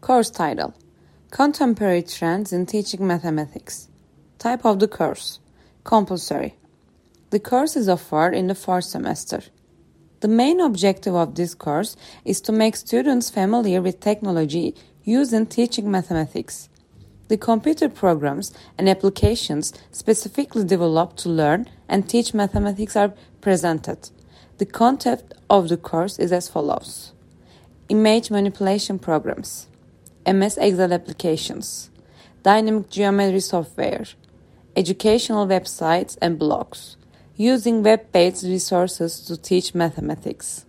Course title Contemporary Trends in Teaching Mathematics. Type of the course Compulsory. The course is offered in the fourth semester. The main objective of this course is to make students familiar with technology used in teaching mathematics. The computer programs and applications specifically developed to learn and teach mathematics are presented. The content of the course is as follows Image manipulation programs, MS Excel applications, dynamic geometry software, educational websites and blogs, using web based resources to teach mathematics.